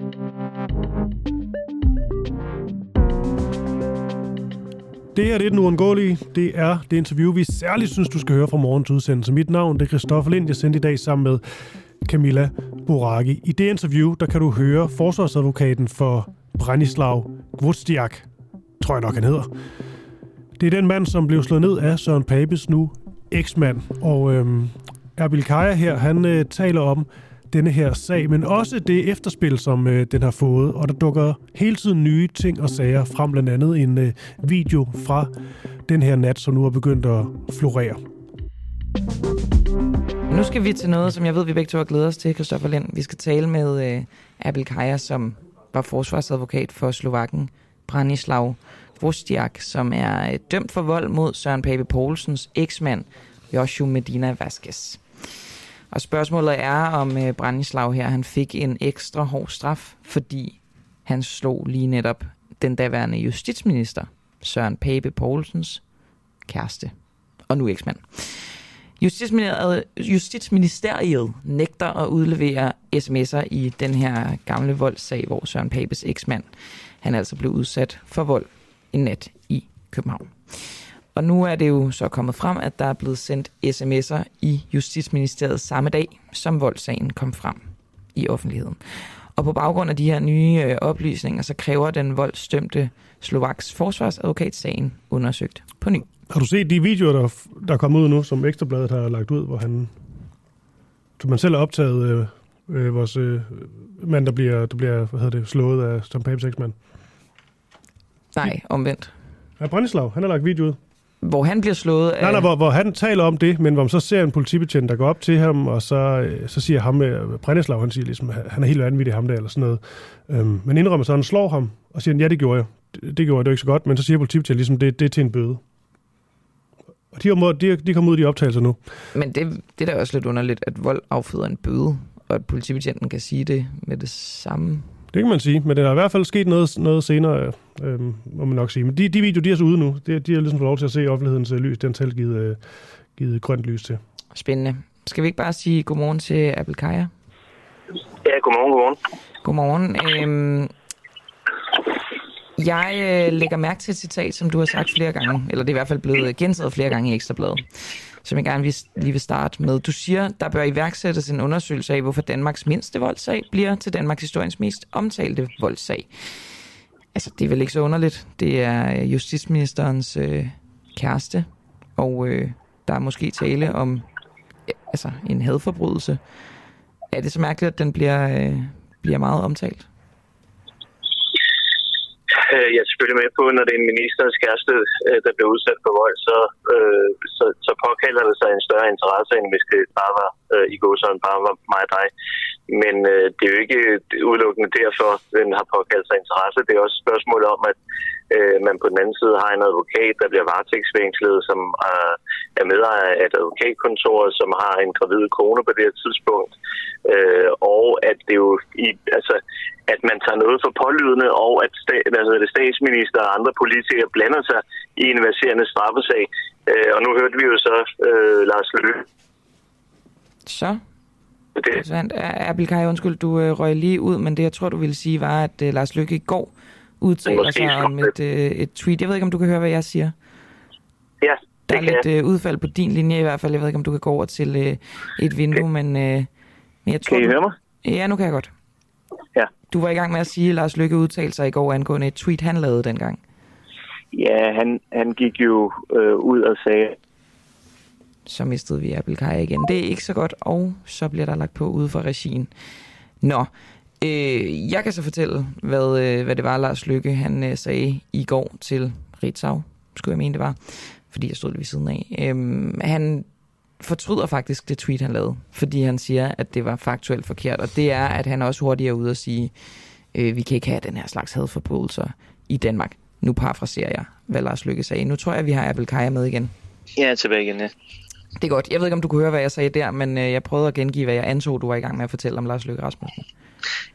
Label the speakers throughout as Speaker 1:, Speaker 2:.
Speaker 1: Det her det er den uundgåelige. Det er det interview, vi særligt synes, du skal høre fra morgens udsendelse. Mit navn det er Christoffer Lind. Jeg sendte i dag sammen med Camilla Boraki. I det interview, der kan du høre forsvarsadvokaten for Branislav Gvozdiak, tror jeg nok han hedder. Det er den mand, som blev slået ned af Søren Papes nu eksmand. Og øhm, Erbil Kaja her, han øh, taler om denne her sag, men også det efterspil, som øh, den har fået. Og der dukker hele tiden nye ting og sager frem, blandt andet en øh, video fra den her nat, som nu er begyndt at florere.
Speaker 2: Nu skal vi til noget, som jeg ved, vi begge to har glædet os til, Christoffer Lind. Vi skal tale med øh, Abel Kaja, som var forsvarsadvokat for Slovakken, Branislav Vostiak, som er øh, dømt for vold mod Søren Pape Poulsens eksmand, Joshua Medina Vasquez. Og spørgsmålet er, om øh, her han fik en ekstra hård straf, fordi han slog lige netop den daværende justitsminister, Søren Pape Poulsens kæreste, og nu eksmand. Justitsministeriet, Justitsministeriet nægter at udlevere sms'er i den her gamle voldssag, hvor Søren Papes eksmand han altså blev udsat for vold en nat i København. Og nu er det jo så kommet frem, at der er blevet sendt sms'er i Justitsministeriet samme dag, som voldssagen kom frem i offentligheden. Og på baggrund af de her nye øh, oplysninger, så kræver den voldsdømte Slovaks forsvarsadvokat sagen undersøgt på ny.
Speaker 1: Har du set de videoer, der, der er kommet ud nu, som Ekstrabladet har lagt ud, hvor han, som man selv har optaget, øh, øh, vores øh, mand, der bliver, der bliver hvad hedder det, slået af Tom Papes eksmand?
Speaker 2: Nej, omvendt.
Speaker 1: Ja, Branislav, han har lagt video ud.
Speaker 2: Hvor han bliver slået af...
Speaker 1: Nej, nej, hvor, hvor han taler om det, men hvor man så ser en politibetjent, der går op til ham, og så, øh, så siger ham, øh, Branislav, han siger ligesom, han er helt vanvittig ham der, eller sådan noget. Øhm, men indrømmer så, han slår ham, og siger, ja, det gjorde jeg. Det, det gjorde jeg, det var ikke så godt, men så siger politibetjent ligesom, det, det er til en bøde. Og de, er, de, de kommer ud af de optagelser nu.
Speaker 2: Men det, det er da også lidt underligt, at vold afføder en bøde, og at politibetjenten kan sige det med det samme.
Speaker 1: Det kan man sige, men det er i hvert fald sket noget, noget senere, øh, må man nok sige. Men de, de videoer, de er så ude nu. De, de har ligesom fået lov til at se offentlighedens øh, lys. Den selv givet, øh, givet grønt lys til.
Speaker 2: Spændende. Skal vi ikke bare sige godmorgen til Abel Kaja?
Speaker 3: Ja, godmorgen, godmorgen.
Speaker 2: Godmorgen. Øhm, jeg øh, lægger mærke til et citat, som du har sagt flere gange, eller det er i hvert fald blevet øh, gentaget flere gange i Ekstrabladet, som jeg gerne vil, lige vil starte med. Du siger, der bør iværksættes en undersøgelse af, hvorfor Danmarks mindste voldssag bliver til Danmarks historiens mest omtalte voldssag. Altså, det er vel ikke så underligt. Det er øh, justitsministerens øh, kæreste, og øh, der er måske tale om ja, altså, en hadforbrydelse. Er det så mærkeligt, at den bliver, øh, bliver meget omtalt?
Speaker 3: Øh, jeg er selvfølgelig med på, når det er en ministers kæreste, øh, der bliver udsat for vold, så, øh, så, så påkalder det sig en større interesse, end hvis det bare var øh, i går, sådan bare var mig og dig. Men øh, det er jo ikke udelukkende derfor, den har påkaldt sig interesse. Det er også et spørgsmål om, at øh, man på den anden side har en advokat, der bliver varetægtsfængslet, som øh, er medejer af et advokatkontor, som har en gravid kone på det her tidspunkt. Øh, og at det jo i, altså, at man tager noget for pålydende, og at sta- hedder det, statsminister og andre politikere blander sig i en verserende straffesag. Øh, og nu hørte vi jo så øh, Lars Løkke.
Speaker 2: Så det. Abelkaj, undskyld, du øh, røg lige ud, men det jeg tror, du ville sige, var, at øh, Lars Løkke i går udtaler sig om et, øh, et tweet. Jeg ved ikke, om du kan høre, hvad jeg siger.
Speaker 3: Ja,
Speaker 2: Der er lidt øh, udfald på din linje i hvert fald. Jeg ved ikke, om du kan gå over til øh, et vindue, okay. men, øh, men jeg tror...
Speaker 3: Kan I
Speaker 2: du...
Speaker 3: høre mig?
Speaker 2: Ja, nu kan jeg godt.
Speaker 3: Ja.
Speaker 2: Du var i gang med at sige, at Lars Løkke udtalte sig i går angående et tweet, han lavede dengang.
Speaker 3: Ja, han, han gik jo øh, ud og sagde...
Speaker 2: Så mistede vi Abelkaj igen. Det er ikke så godt, og så bliver der lagt på ude for regien. Nå, øh, jeg kan så fortælle, hvad, øh, hvad det var, Lars Lykke han øh, sagde i går til Ritzau, skulle jeg mene det var, fordi jeg stod ved siden af. Øh, han fortryder faktisk det tweet, han lavede, fordi han siger, at det var faktuelt forkert, og det er, at han også hurtigt er ude og sige, øh, vi kan ikke have den her slags hadforbrydelser i Danmark. Nu parafraserer jeg, hvad Lars Lykke sagde. Nu tror jeg, vi har Abel Kaja med igen.
Speaker 3: Ja, tilbage igen, ja.
Speaker 2: Det er godt. Jeg ved ikke, om du kunne høre, hvad jeg sagde der, men øh, jeg prøvede at gengive, hvad jeg antog, du var i gang med at fortælle om Lars Løkke Rasmussen.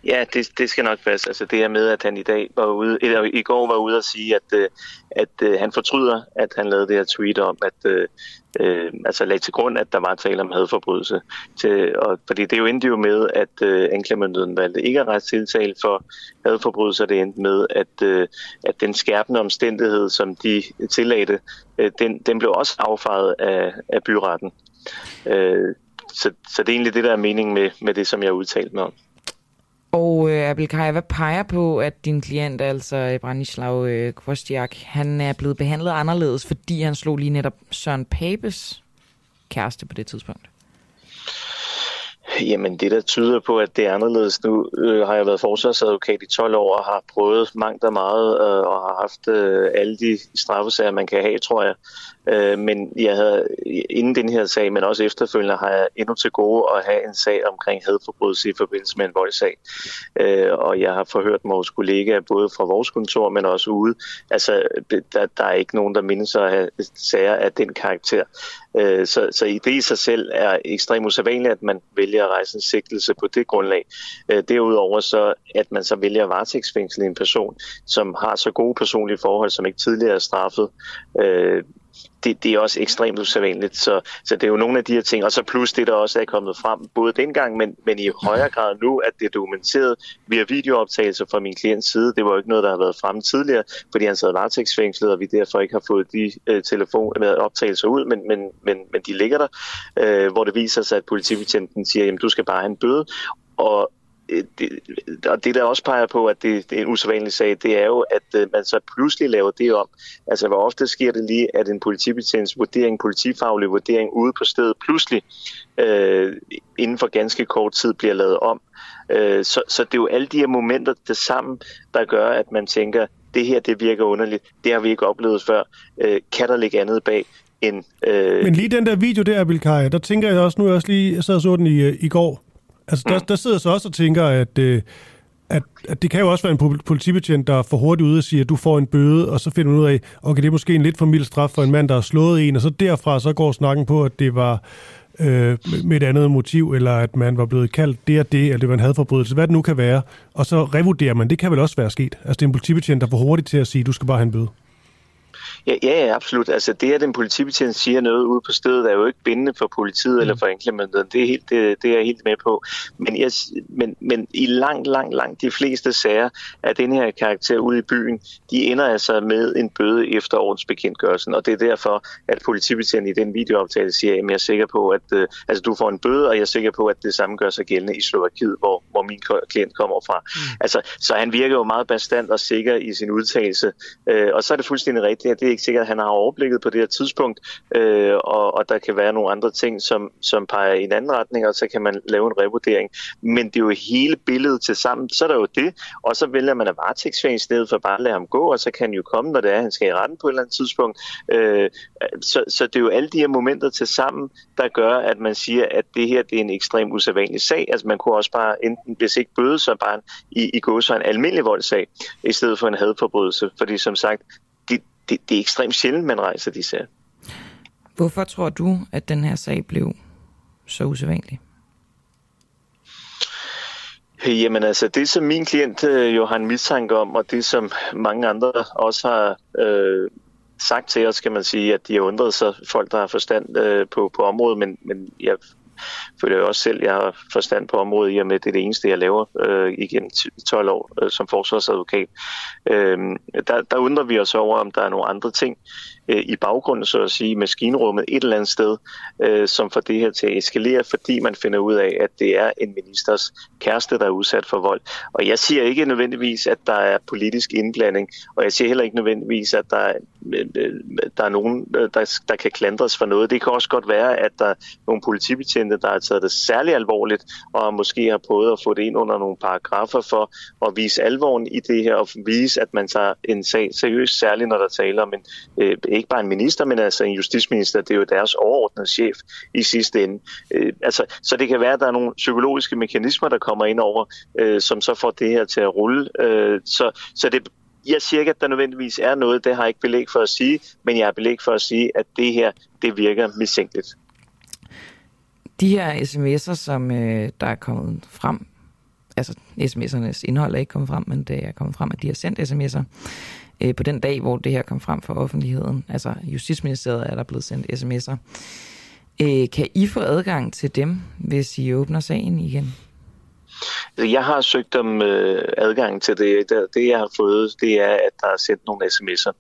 Speaker 3: Ja, det, det skal nok passe. Altså det her med, at han i dag var ude, eller i går var ude og sige, at, øh, at, at han fortryder, at han lavede det her tweet om, at, øh, øh, altså lagde til grund, at der var tale om hadforbrydelse. Til, og, fordi det er jo endte jo med, at øh, anklagemyndigheden valgte ikke at rejse tiltale for hadforbrydelser. Det endte med, at, øh, at den skærpende omstændighed, som de tillagde, øh, den, den blev også affejet af, af byretten. Øh, så, så det er egentlig det, der er meningen med, med det, som jeg har udtalt mig om.
Speaker 2: Og øh, Abelkaj, hvad peger på, at din klient, altså øh, Branislav øh, Kvostiak, han er blevet behandlet anderledes, fordi han slog lige netop Søren Papes kæreste på det tidspunkt?
Speaker 3: Jamen det, der tyder på, at det er anderledes nu, øh, har jeg været forsvarsadvokat i 12 år og har prøvet mangt og meget øh, og har haft øh, alle de straffesager, man kan have, tror jeg. Øh, men jeg havde inden den her sag, men også efterfølgende, har jeg endnu til gode at have en sag omkring hadforbrydelse i forbindelse med en voldssag. Øh, og jeg har forhørt vores kollegaer både fra vores kontor, men også ude. Altså, der, der er ikke nogen, der mindes at have sager af den karakter. Øh, så, så i det i sig selv er ekstremt usædvanligt, at man vælger at rejse en sigtelse på det grundlag. Øh, derudover så, at man så vælger at varetægtsfængsle en person, som har så gode personlige forhold, som ikke tidligere er straffet, øh, det, det er også ekstremt usædvanligt. Så, så det er jo nogle af de her ting. Og så plus det, der også er kommet frem, både dengang, men, men i højere grad nu, at det er dokumenteret via videooptagelser fra min klients side. Det var jo ikke noget, der har været fremme tidligere, fordi han sad varetægtsfængslet, og vi derfor ikke har fået de øh, telefon med optagelser ud, men, men, men, men de ligger der, øh, hvor det viser sig, at politibetjenten siger, at du skal bare have en bøde. Og Øh, det, og det der også peger på, at det, det er en usædvanlig sag, det er jo, at øh, man så pludselig laver det om. Altså, hvor ofte sker det lige, at en politibetjents vurdering, politifaglig vurdering ude på stedet pludselig øh, inden for ganske kort tid bliver lavet om. Øh, så, så det er jo alle de her momenter der sammen, der gør, at man tænker, det her det virker underligt, det har vi ikke oplevet før. øh, kan der ligge andet bag? End,
Speaker 1: øh... Men lige den der video der, Bilkaj, der tænker jeg også, nu jeg også lige, jeg sad og så den i, øh, i går, Altså, der, der sidder så også og tænker, at, øh, at, at det kan jo også være en politibetjent, der er for hurtigt ude og siger, at du får en bøde, og så finder man ud af, okay, det er måske en lidt for mild straf for en mand, der har slået en, og så derfra så går snakken på, at det var øh, med et andet motiv, eller at man var blevet kaldt det og det, eller det var en hadforbrydelse, hvad det nu kan være, og så revurderer man, det kan vel også være sket. Altså, det er en politibetjent, der er for hurtigt til at sige, du skal bare have en bøde.
Speaker 3: Ja, ja, absolut. Altså det, at en politibetjent siger noget ude på stedet, er jo ikke bindende for politiet mm. eller for anklagemyndigheden. Det er, helt, det, det er jeg helt med på. Men, jeg, men, men i langt, langt, langt de fleste sager af den her karakter ude i byen, de ender altså med en bøde efter ordensbekendtgørelsen. Og det er derfor, at politibetjenten i den videooptale siger, at jeg er sikker på, at uh, altså, du får en bøde, og jeg er sikker på, at det samme gør sig gældende i Slovakiet, hvor, hvor min klient kommer fra. Mm. Altså, så han virker jo meget bestand og sikker i sin udtalelse. Uh, og så er det fuldstændig rigtigt, at det ikke sikkert, at han har overblikket på det her tidspunkt, øh, og, og der kan være nogle andre ting, som, som peger i en anden retning, og så kan man lave en revurdering. Men det er jo hele billedet til sammen, så er der jo det, og så vælger man at varetægtsfængsle i stedet for bare at lade ham gå, og så kan han jo komme, når det er, at han skal i retten på et eller andet tidspunkt. Øh, så, så det er jo alle de her momenter til sammen, der gør, at man siger, at det her det er en ekstremt usædvanlig sag. Altså man kunne også bare enten, hvis ikke bøde, så bare i, i gå så en almindelig voldssag, i stedet for en hadforbrydelse. Fordi som sagt, det, det er ekstremt sjældent, man rejser de sager.
Speaker 2: Hvorfor tror du, at den her sag blev så usædvanlig?
Speaker 3: Jamen altså, det som min klient øh, jo har en mistanke om, og det som mange andre også har øh, sagt til os, kan man sige, at de har undret sig, folk der har forstand øh, på, på området, men, men jeg føler jeg også selv, jeg har forstand på området i og med, det er det eneste, jeg laver øh, igennem 12 år øh, som forsvarsadvokat. Øh, der, der undrer vi os over, om der er nogle andre ting, øh, i baggrunden, så at sige, maskinrummet et eller andet sted, øh, som får det her til at eskalere, fordi man finder ud af, at det er en ministers kæreste, der er udsat for vold. Og jeg siger ikke nødvendigvis, at der er politisk indblanding, og jeg siger heller ikke nødvendigvis, at der er, Øh, der er nogen, øh, der, der kan klandres for noget. Det kan også godt være, at der er nogle politibetjente, der har taget det særlig alvorligt, og måske har prøvet at få det ind under nogle paragrafer for at vise alvoren i det her, og vise, at man tager en sag seriøst, særligt når der taler om en øh, ikke bare en minister, men altså en justitsminister, det er jo deres overordnede chef i sidste ende. Øh, altså, så det kan være, at der er nogle psykologiske mekanismer, der kommer ind over, øh, som så får det her til at rulle. Øh, så, så det, jeg siger ikke, at der nødvendigvis er noget, det har jeg ikke belæg for at sige, men jeg har belæg for at sige, at det her, det virker mistænkeligt.
Speaker 2: De her sms'er, som øh, der er kommet frem, altså sms'ernes indhold er ikke kommet frem, men det er kommet frem, at de har sendt sms'er øh, på den dag, hvor det her kom frem for offentligheden. Altså Justitsministeriet er der blevet sendt sms'er. Øh, kan I få adgang til dem, hvis I åbner sagen igen?
Speaker 3: Jeg har søgt om øh, adgang til det. Det, jeg har fået, det er, at der er sendt nogle sms'er.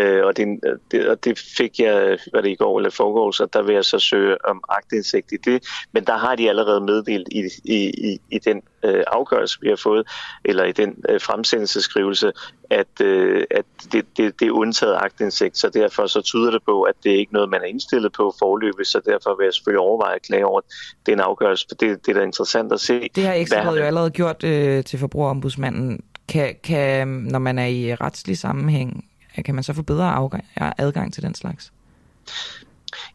Speaker 3: Øh, og, det, det, og det fik jeg, hvad det i går eller forgår, så der vil jeg så søge om agtindsigt i det. Men der har de allerede meddelt i, i, i, i den øh, afgørelse, vi har fået, eller i den øh, fremsendelseskrivelse, at, øh, at det, det, det er undtaget agtindsigt, så derfor så tyder det på, at det er ikke noget, man er indstillet på forløbet, så derfor vil jeg selvfølgelig overveje at klage over den afgørelse, for det, det er da interessant at se.
Speaker 2: Det har Ekstrabladet jo allerede gjort øh, til forbrugerombudsmanden. Kan, kan, når man er i retslig sammenhæng, kan man så få bedre adgang til den slags?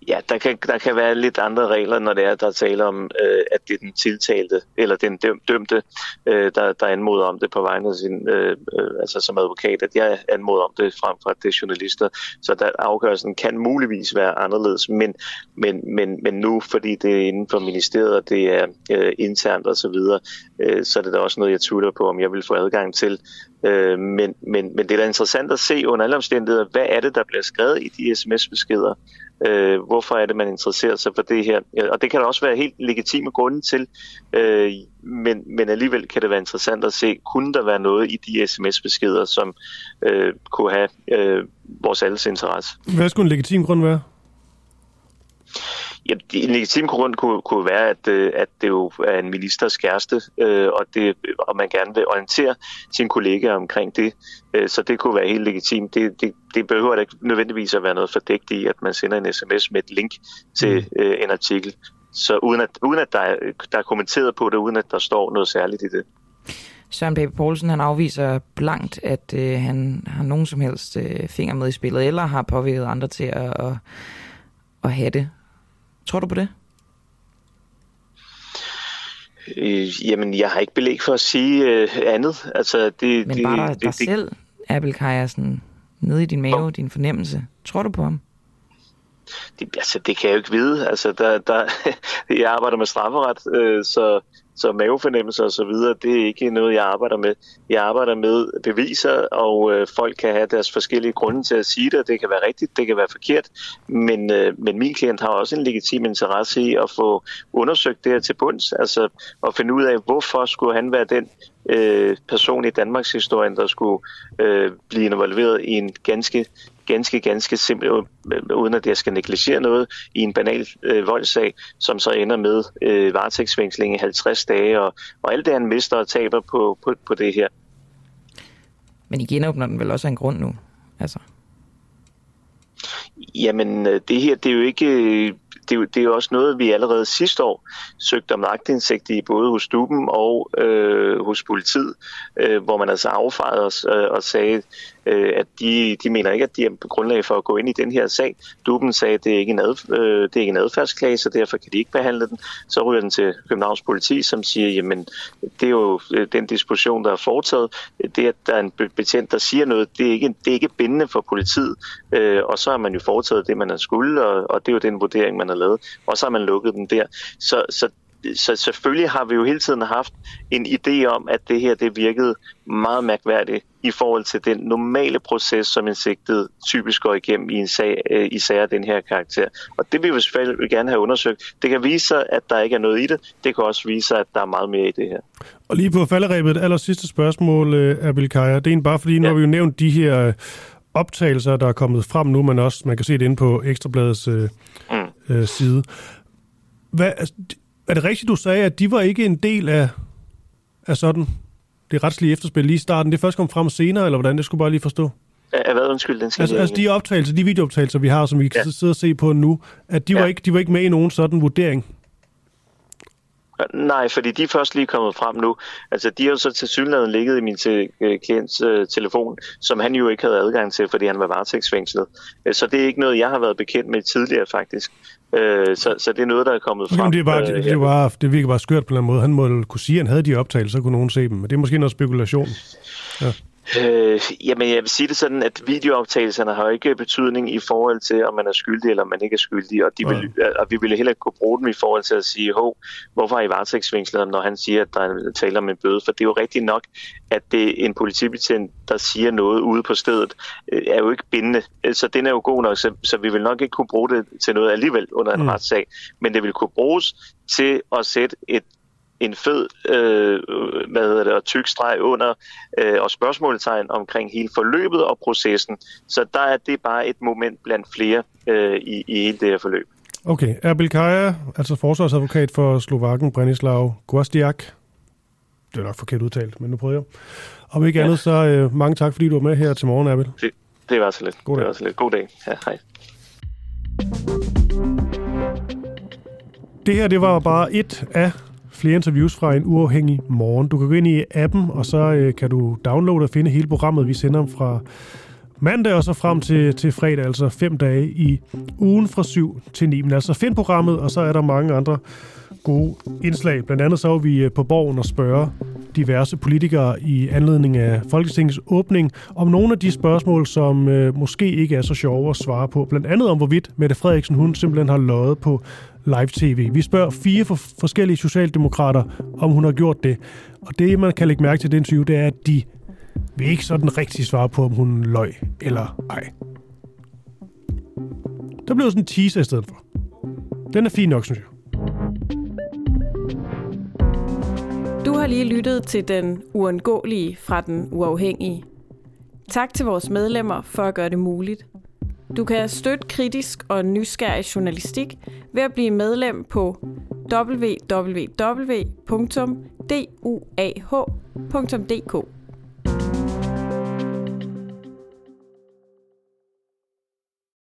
Speaker 3: Ja, der kan, der kan være lidt andre regler, når det er, der taler om, øh, at det er den tiltalte eller den dømte, øh, der, der anmoder om det på vegne af sin, øh, øh, altså som advokat, at jeg anmoder om det frem for, at det er journalister. Så der, afgørelsen kan muligvis være anderledes, men, men, men, men nu, fordi det er inden for ministeriet, og det er øh, internt osv., så, videre, øh, så er det da også noget, jeg tvivler på, om jeg vil få adgang til. Øh, men, men, men det er da interessant at se under alle omstændigheder, hvad er det, der bliver skrevet i de sms-beskeder, Øh, hvorfor er det, man interesserer sig for det her? Og det kan der også være helt legitime grunde til, øh, men, men alligevel kan det være interessant at se, kunne der være noget i de sms-beskeder, som øh, kunne have øh, vores alles interesse?
Speaker 1: Hvad skulle en legitim grund være?
Speaker 3: Ja, en legitim grund kunne, kunne være, at, øh, at det jo er en ministers kæreste, øh, og, det, og man gerne vil orientere sine kollegaer omkring det. Øh, så det kunne være helt legitimt. Det, det, det behøver ikke nødvendigvis at være noget fordækt i, at man sender en sms med et link til mm. øh, en artikel. Så uden at, uden at der, er, der er kommenteret på det, uden at der står noget særligt i det.
Speaker 2: Søren Pape Poulsen han afviser blankt, at øh, han har nogen som helst øh, finger med i spillet, eller har påvirket andre til at, at, at have det. Tror du på det?
Speaker 3: Øh, jamen, jeg har ikke belæg for at sige øh, andet. Altså, det,
Speaker 2: Men bare det, dig det, selv, Abel Kajersen, nede i din mave, din fornemmelse. Tror du på ham?
Speaker 3: Det, altså, det kan jeg jo ikke vide. Altså, der, der, jeg arbejder med strafferet, øh, så så mavefornemmelser og så videre, det er ikke noget, jeg arbejder med. Jeg arbejder med beviser, og øh, folk kan have deres forskellige grunde til at sige det. Det kan være rigtigt, det kan være forkert, men, øh, men min klient har også en legitim interesse i at få undersøgt det her til bunds, altså at finde ud af, hvorfor skulle han være den øh, person i Danmarks historie, der skulle øh, blive involveret i en ganske ganske, ganske simpelt, øh, uden at jeg skal negligere noget, i en banal øh, voldssag, som så ender med øh, varetægtsfængsling i 50 dage, og, og alt det, han mister og taber på, på, på det her.
Speaker 2: Men I genåbner den vel også af en grund nu? Altså.
Speaker 3: Jamen, øh, det her, det er jo ikke det, er jo, det er jo også noget, vi allerede sidste år søgte om agtindsigt i, både hos Duben og øh, hos politiet, øh, hvor man altså affejede os øh, og sagde, øh, at de, de mener ikke, at de er grundlag for at gå ind i den her sag. Duben sagde, at det er ikke en, ad, øh, det er ikke en adfærdsklage, så derfor kan de ikke behandle den. Så ryger den til Københavns politi, som siger, jamen det er jo øh, den disposition, der er foretaget. Det, at der er en betjent, der siger noget, det er ikke, det er ikke bindende for politiet. Øh, og så har man jo foretaget det, man har skulle, og, og det er jo den vurdering, man har lavet. Og så har man lukket den der. Så, så så selvfølgelig har vi jo hele tiden haft en idé om, at det her det virkede meget mærkværdigt i forhold til den normale proces, som en sigtet typisk går igennem i en sag, øh, i sager af den her karakter. Og det vil vi selvfølgelig gerne have undersøgt. Det kan vise sig, at der ikke er noget i det. Det kan også vise sig, at der er meget mere i det her.
Speaker 1: Og lige på falderæbet, aller sidste spørgsmål, øh, Abel Kaja. Det er bare fordi, nu ja. har vi jo nævnt de her øh, optagelser, der er kommet frem nu, men også, man kan se det inde på Ekstrabladets øh, mm. øh, side. Hvad, altså, er det rigtigt, du sagde, at de var ikke en del af, af sådan det retslige efterspil lige i starten? Det først kom frem senere, eller hvordan? Det skulle bare lige forstå.
Speaker 3: Ja, hvad undskyld, den
Speaker 1: skal altså, altså de optagelser, de videooptagelser, vi har, som vi kan ja. sidde og se på nu, at de, ja. var ikke, de var ikke med i nogen sådan vurdering?
Speaker 3: Nej, fordi de er først lige kommet frem nu. Altså, de har jo så til synligheden ligget i min te- øh, klients uh, telefon, som han jo ikke havde adgang til, fordi han var varetægtsfængslet. Øh, så det er ikke noget, jeg har været bekendt med tidligere, faktisk. Uh, så, så det er noget, der er kommet frem.
Speaker 1: Jamen, det, er bare, det, det, var, det virker bare skørt på en måde. Han må kunne sige, at han havde de optagelser, så kunne nogen se dem. Men det er måske noget spekulation.
Speaker 3: Ja. Øh, jamen, jeg vil sige det sådan, at videooptagelserne har ikke betydning i forhold til, om man er skyldig eller man ikke er skyldig, og, de vil, og vi ville heller ikke kunne bruge dem i forhold til at sige, Hov, hvorfor er I varetægtsfængslet, når han siger, at der er taler om en bøde? For det er jo rigtigt nok, at det er en politibetjent, der siger noget ude på stedet, øh, er jo ikke bindende. Så den er jo god nok, så, så vi vil nok ikke kunne bruge det til noget alligevel under en mm. retssag. Men det vil kunne bruges til at sætte et en fed øh, hvad hedder det, og tyk streg under øh, og spørgsmålstegn omkring hele forløbet og processen. Så der er det bare et moment blandt flere øh, i, i hele det her forløb.
Speaker 1: Okay. Erbil Kaja, altså forsvarsadvokat for Slovakken, Branislav Gwostiak. Det er nok forkert udtalt, men nu prøver jeg. Om ikke ja. andet, så øh, mange tak, fordi du var med her til morgen, Erbil.
Speaker 3: Det, det var så lidt. God dag. Det var så lidt. God dag. Ja, hej.
Speaker 1: Det her, det var bare et af flere interviews fra en uafhængig morgen. Du kan gå ind i appen, og så øh, kan du downloade og finde hele programmet. Vi sender fra mandag og så frem til, til fredag, altså fem dage i ugen fra 7 til 9. Men altså find programmet, og så er der mange andre gode indslag. Blandt andet så var vi øh, på borgen og spørge diverse politikere i anledning af Folketingets åbning om nogle af de spørgsmål, som øh, måske ikke er så sjove at svare på. Blandt andet om, hvorvidt Mette Frederiksen hun simpelthen har løjet på live-tv. Vi spørger fire for forskellige socialdemokrater, om hun har gjort det. Og det, man kan lægge mærke til det interview, det er, at de vil ikke sådan rigtig svare på, om hun løg eller ej. Der blev sådan en teaser i stedet for. Den er fin nok, synes jeg.
Speaker 4: Du har lige lyttet til den uundgåelige fra den uafhængige. Tak til vores medlemmer for at gøre det muligt. Du kan støtte kritisk og nysgerrig journalistik ved at blive medlem på www.duah.dk.